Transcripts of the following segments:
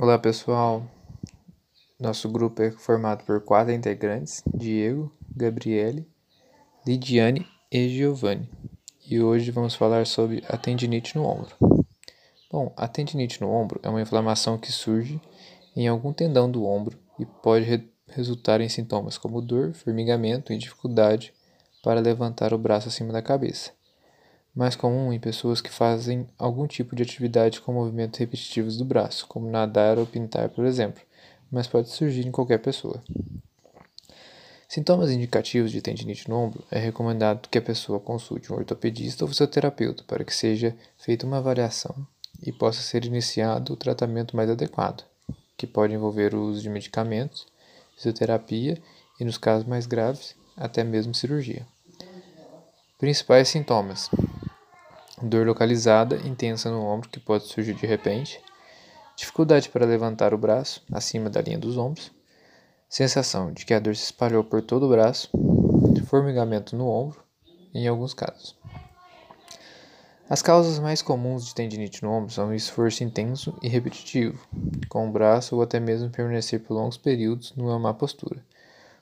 Olá pessoal, nosso grupo é formado por quatro integrantes: Diego, Gabriele, Lidiane e Giovanni. E hoje vamos falar sobre a tendinite no ombro. Bom, a tendinite no ombro é uma inflamação que surge em algum tendão do ombro e pode re resultar em sintomas como dor, formigamento e dificuldade para levantar o braço acima da cabeça mais comum em pessoas que fazem algum tipo de atividade com movimentos repetitivos do braço, como nadar ou pintar, por exemplo, mas pode surgir em qualquer pessoa. Sintomas indicativos de tendinite no ombro é recomendado que a pessoa consulte um ortopedista ou fisioterapeuta para que seja feita uma avaliação e possa ser iniciado o tratamento mais adequado, que pode envolver o uso de medicamentos, fisioterapia e, nos casos mais graves, até mesmo cirurgia. Principais sintomas: dor localizada intensa no ombro que pode surgir de repente, dificuldade para levantar o braço acima da linha dos ombros, sensação de que a dor se espalhou por todo o braço, formigamento no ombro, em alguns casos. As causas mais comuns de tendinite no ombro são o esforço intenso e repetitivo, com o braço ou até mesmo permanecer por longos períodos numa má postura,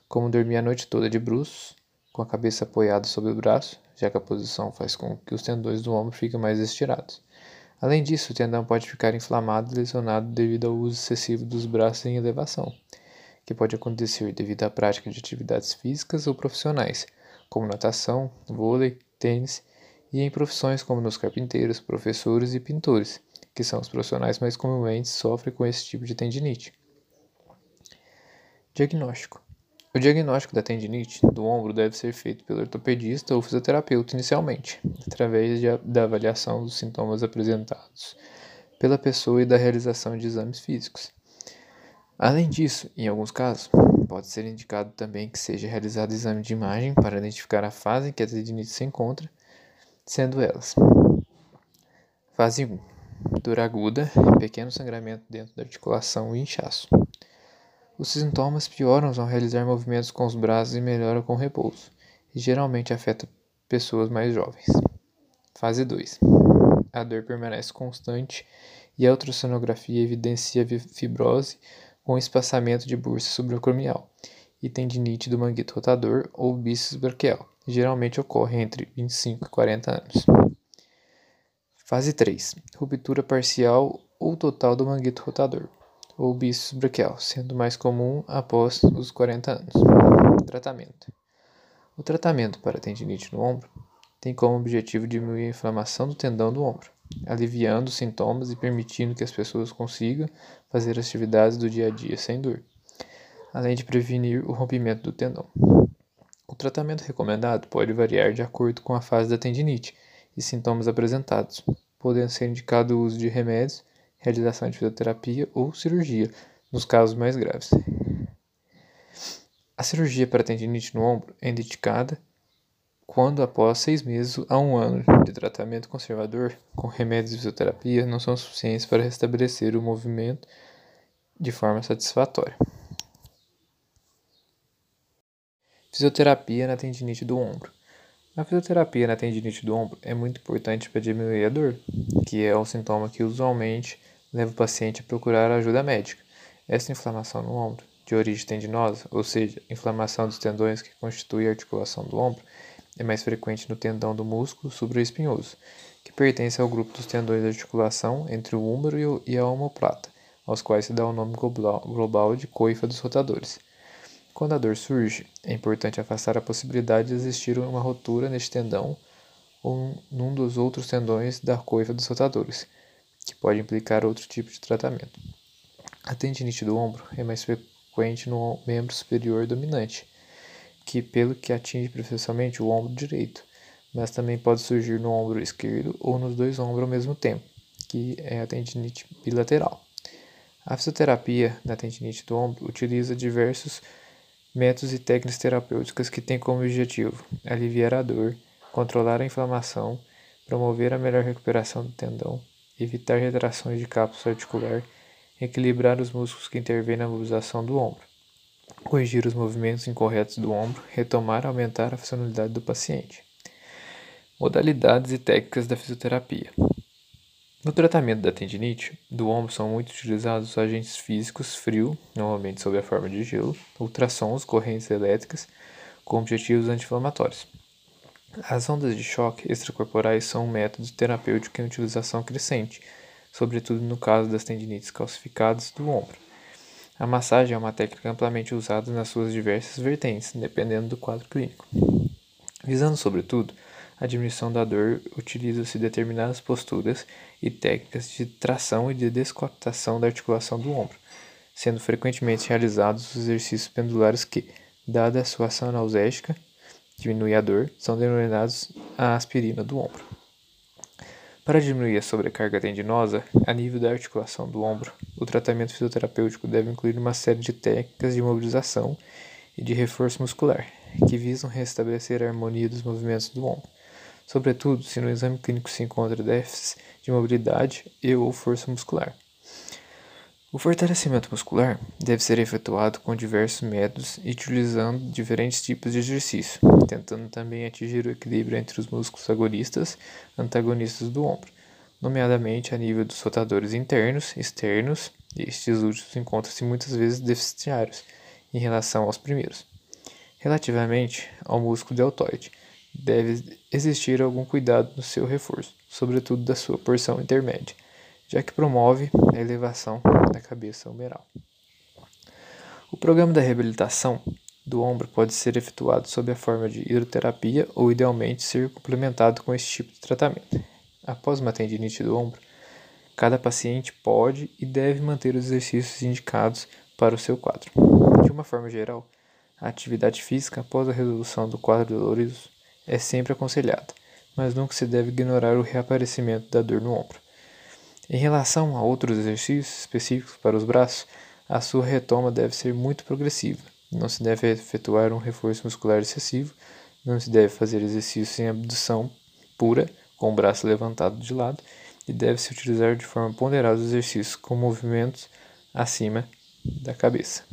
como dormir a noite toda de bruços, com a cabeça apoiada sobre o braço, já que a posição faz com que os tendões do ombro fiquem mais estirados. Além disso, o tendão pode ficar inflamado e lesionado devido ao uso excessivo dos braços em elevação, que pode acontecer devido à prática de atividades físicas ou profissionais, como natação, vôlei, tênis, e em profissões como nos carpinteiros, professores e pintores, que são os profissionais mais comumente sofrem com esse tipo de tendinite. Diagnóstico: o diagnóstico da tendinite do ombro deve ser feito pelo ortopedista ou fisioterapeuta inicialmente, através de, da avaliação dos sintomas apresentados pela pessoa e da realização de exames físicos. Além disso, em alguns casos, pode ser indicado também que seja realizado exame de imagem para identificar a fase em que a tendinite se encontra, sendo elas: Fase 1: dor aguda, pequeno sangramento dentro da articulação e inchaço. Os sintomas pioram ao realizar movimentos com os braços e melhoram com repouso, e geralmente afeta pessoas mais jovens. Fase 2. A dor permanece constante e a ultrassonografia evidencia fibrose com espaçamento de bursa subacromial e tendinite do manguito rotador ou bíceps braquial. Geralmente ocorre entre 25 e 40 anos. Fase 3. Ruptura parcial ou total do manguito rotador ou bíceps braquial, sendo mais comum após os 40 anos. Tratamento: O tratamento para tendinite no ombro tem como objetivo diminuir a inflamação do tendão do ombro, aliviando os sintomas e permitindo que as pessoas consigam fazer atividades do dia a dia sem dor, além de prevenir o rompimento do tendão. O tratamento recomendado pode variar de acordo com a fase da tendinite e sintomas apresentados, podendo ser indicado o uso de remédios realização de fisioterapia ou cirurgia, nos casos mais graves. A cirurgia para tendinite no ombro é indicada quando, após seis meses a um ano de tratamento conservador com remédios e fisioterapia, não são suficientes para restabelecer o movimento de forma satisfatória. Fisioterapia na tendinite do ombro. A fisioterapia na tendinite do ombro é muito importante para diminuir a dor, que é um sintoma que usualmente leva o paciente a procurar ajuda médica. Essa inflamação no ombro, de origem tendinosa, ou seja, inflamação dos tendões que constitui a articulação do ombro, é mais frequente no tendão do músculo supraespinhoso, que pertence ao grupo dos tendões de articulação entre o húmero e a omoplata, aos quais se dá o nome global de coifa dos rotadores. Quando a dor surge, é importante afastar a possibilidade de existir uma rotura neste tendão ou num dos outros tendões da coifa dos rotadores, que pode implicar outro tipo de tratamento. A tendinite do ombro é mais frequente no membro superior dominante, que pelo que atinge preferencialmente o ombro direito, mas também pode surgir no ombro esquerdo ou nos dois ombros ao mesmo tempo, que é a tendinite bilateral. A fisioterapia na tendinite do ombro utiliza diversos métodos e técnicas terapêuticas que têm como objetivo aliviar a dor, controlar a inflamação, promover a melhor recuperação do tendão, evitar retrações de cápsula articular, equilibrar os músculos que intervêm na mobilização do ombro, corrigir os movimentos incorretos do ombro, retomar e aumentar a funcionalidade do paciente. Modalidades e técnicas da fisioterapia. No tratamento da tendinite do ombro são muito utilizados os agentes físicos frio, normalmente sob a forma de gelo, ultrassons, correntes elétricas, com objetivos anti-inflamatórios. As ondas de choque extracorporais são um método terapêutico em utilização crescente, sobretudo no caso das tendinites calcificadas do ombro. A massagem é uma técnica amplamente usada nas suas diversas vertentes, dependendo do quadro clínico. Visando, sobretudo, a diminuição da dor, utilizam-se determinadas posturas e técnicas de tração e de descoaptação da articulação do ombro, sendo frequentemente realizados os exercícios pendulares que, dada a sua ação analgésica, diminui a dor, são denominados a aspirina do ombro. Para diminuir a sobrecarga tendinosa a nível da articulação do ombro, o tratamento fisioterapêutico deve incluir uma série de técnicas de mobilização e de reforço muscular, que visam restabelecer a harmonia dos movimentos do ombro, sobretudo se no exame clínico se encontra déficits de mobilidade e ou força muscular. O fortalecimento muscular deve ser efetuado com diversos métodos e utilizando diferentes tipos de exercício, tentando também atingir o equilíbrio entre os músculos agonistas e antagonistas do ombro, nomeadamente a nível dos rotadores internos, externos, estes últimos encontram-se muitas vezes deficitários em relação aos primeiros. Relativamente ao músculo deltoide, deve existir algum cuidado no seu reforço, sobretudo da sua porção intermédia já que promove a elevação da cabeça humeral. O programa da reabilitação do ombro pode ser efetuado sob a forma de hidroterapia ou, idealmente, ser complementado com esse tipo de tratamento. Após uma tendinite do ombro, cada paciente pode e deve manter os exercícios indicados para o seu quadro. De uma forma geral, a atividade física após a resolução do quadro dolorido é sempre aconselhada, mas nunca se deve ignorar o reaparecimento da dor no ombro. Em relação a outros exercícios específicos para os braços, a sua retoma deve ser muito progressiva. Não se deve efetuar um reforço muscular excessivo, não se deve fazer exercício sem abdução pura, com o braço levantado de lado, e deve-se utilizar de forma ponderada os exercícios com movimentos acima da cabeça.